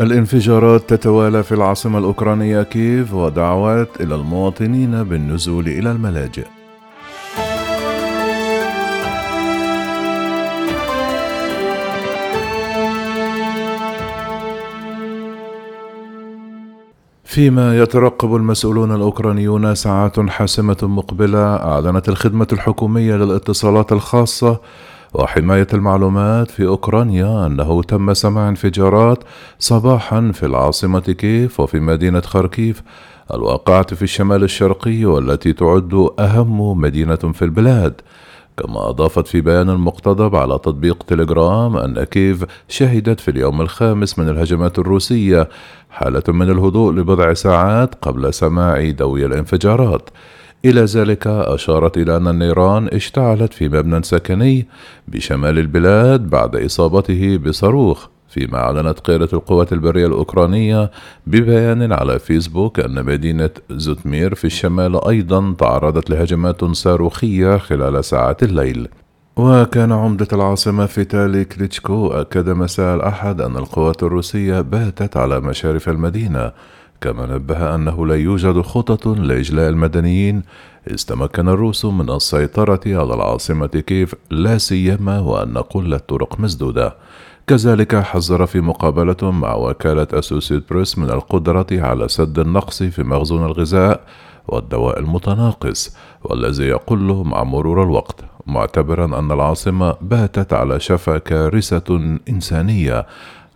الانفجارات تتوالى في العاصمة الأوكرانية كييف ودعوات إلى المواطنين بالنزول إلى الملاجئ. فيما يترقب المسؤولون الأوكرانيون ساعات حاسمة مقبلة أعلنت الخدمة الحكومية للاتصالات الخاصة وحماية المعلومات في أوكرانيا أنه تم سماع انفجارات صباحا في العاصمة كيف وفي مدينة خاركيف الواقعة في الشمال الشرقي والتي تعد أهم مدينة في البلاد. كما أضافت في بيان مقتضب على تطبيق تليجرام أن كيف شهدت في اليوم الخامس من الهجمات الروسية حالة من الهدوء لبضع ساعات قبل سماع دوي الانفجارات. إلى ذلك أشارت إلى أن النيران اشتعلت في مبنى سكني بشمال البلاد بعد إصابته بصاروخ فيما أعلنت قيادة القوات البرية الأوكرانية ببيان على فيسبوك أن مدينة زوتمير في الشمال أيضا تعرضت لهجمات صاروخية خلال ساعات الليل. وكان عمدة العاصمة فيتالي كليتشكو أكد مساء الأحد أن القوات الروسية باتت على مشارف المدينة كما نبه أنه لا يوجد خطط لإجلاء المدنيين. إذ تمكن الروس من السيطرة على العاصمة كيف لا سيما وأن كل الطرق مسدودة. كذلك حذر في مقابلة مع وكالة أسوسيت بريس من القدرة على سد النقص في مخزون الغذاء والدواء المتناقص والذي يقل مع مرور الوقت معتبرا أن العاصمة باتت على شفا كارثة إنسانية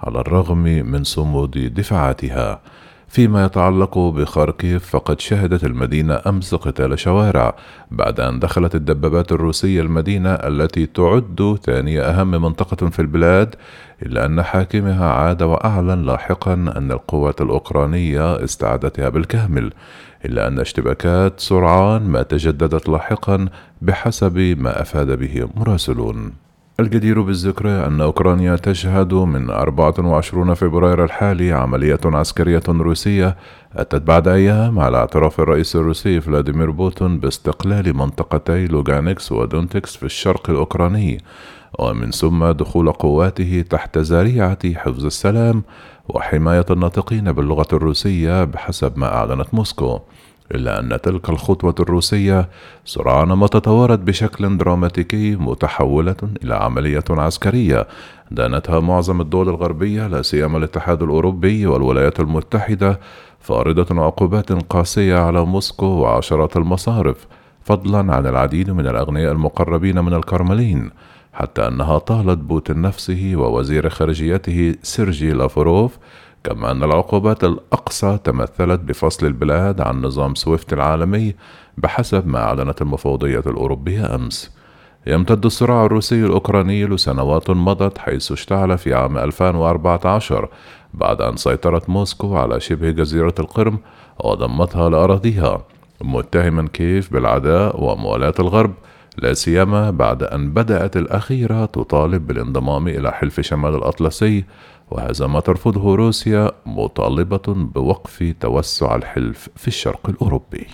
على الرغم من صمود دفاعاتها. فيما يتعلق بخاركيف فقد شهدت المدينة أمس قتال شوارع بعد أن دخلت الدبابات الروسية المدينة التي تعد ثاني أهم منطقة في البلاد إلا أن حاكمها عاد وأعلن لاحقا أن القوات الأوكرانية استعادتها بالكامل إلا أن اشتباكات سرعان ما تجددت لاحقا بحسب ما أفاد به مراسلون. الجدير بالذكر أن أوكرانيا تشهد من 24 فبراير الحالي عملية عسكرية روسية أتت بعد أيام على اعتراف الرئيس الروسي فلاديمير بوتين باستقلال منطقتي لوغانسك ودونيتسك في الشرق الأوكراني ومن ثم دخول قواته تحت ذريعة حفظ السلام وحماية الناطقين باللغة الروسية بحسب ما أعلنت موسكو. إلا أن تلك الخطوة الروسية سرعان ما تطورت بشكل دراماتيكي متحولة إلى عملية عسكرية دانتها معظم الدول الغربية لا سيما الاتحاد الأوروبي والولايات المتحدة فارضة عقوبات قاسية على موسكو وعشرات المصارف فضلا عن العديد من الأغنياء المقربين من الكرملين حتى أنها طالت بوتين نفسه ووزير خارجيته سيرجي لافروف كما أن العقوبات الأقسى تمثلت بفصل البلاد عن نظام سويفت العالمي بحسب ما أعلنت المفوضية الأوروبية أمس. يمتد الصراع الروسي الأوكراني لسنوات مضت حيث اشتعل في عام 2014 بعد أن سيطرت موسكو على شبه جزيرة القرم وضمتها لأراضيها. متهما كيف بالعداء وموالاة الغرب لا سيما بعد أن بدأت الأخيرة تطالب بالانضمام إلى حلف شمال الأطلسي وهذا ما ترفضه روسيا مطالبة بوقف توسع الحلف في الشرق الأوروبي.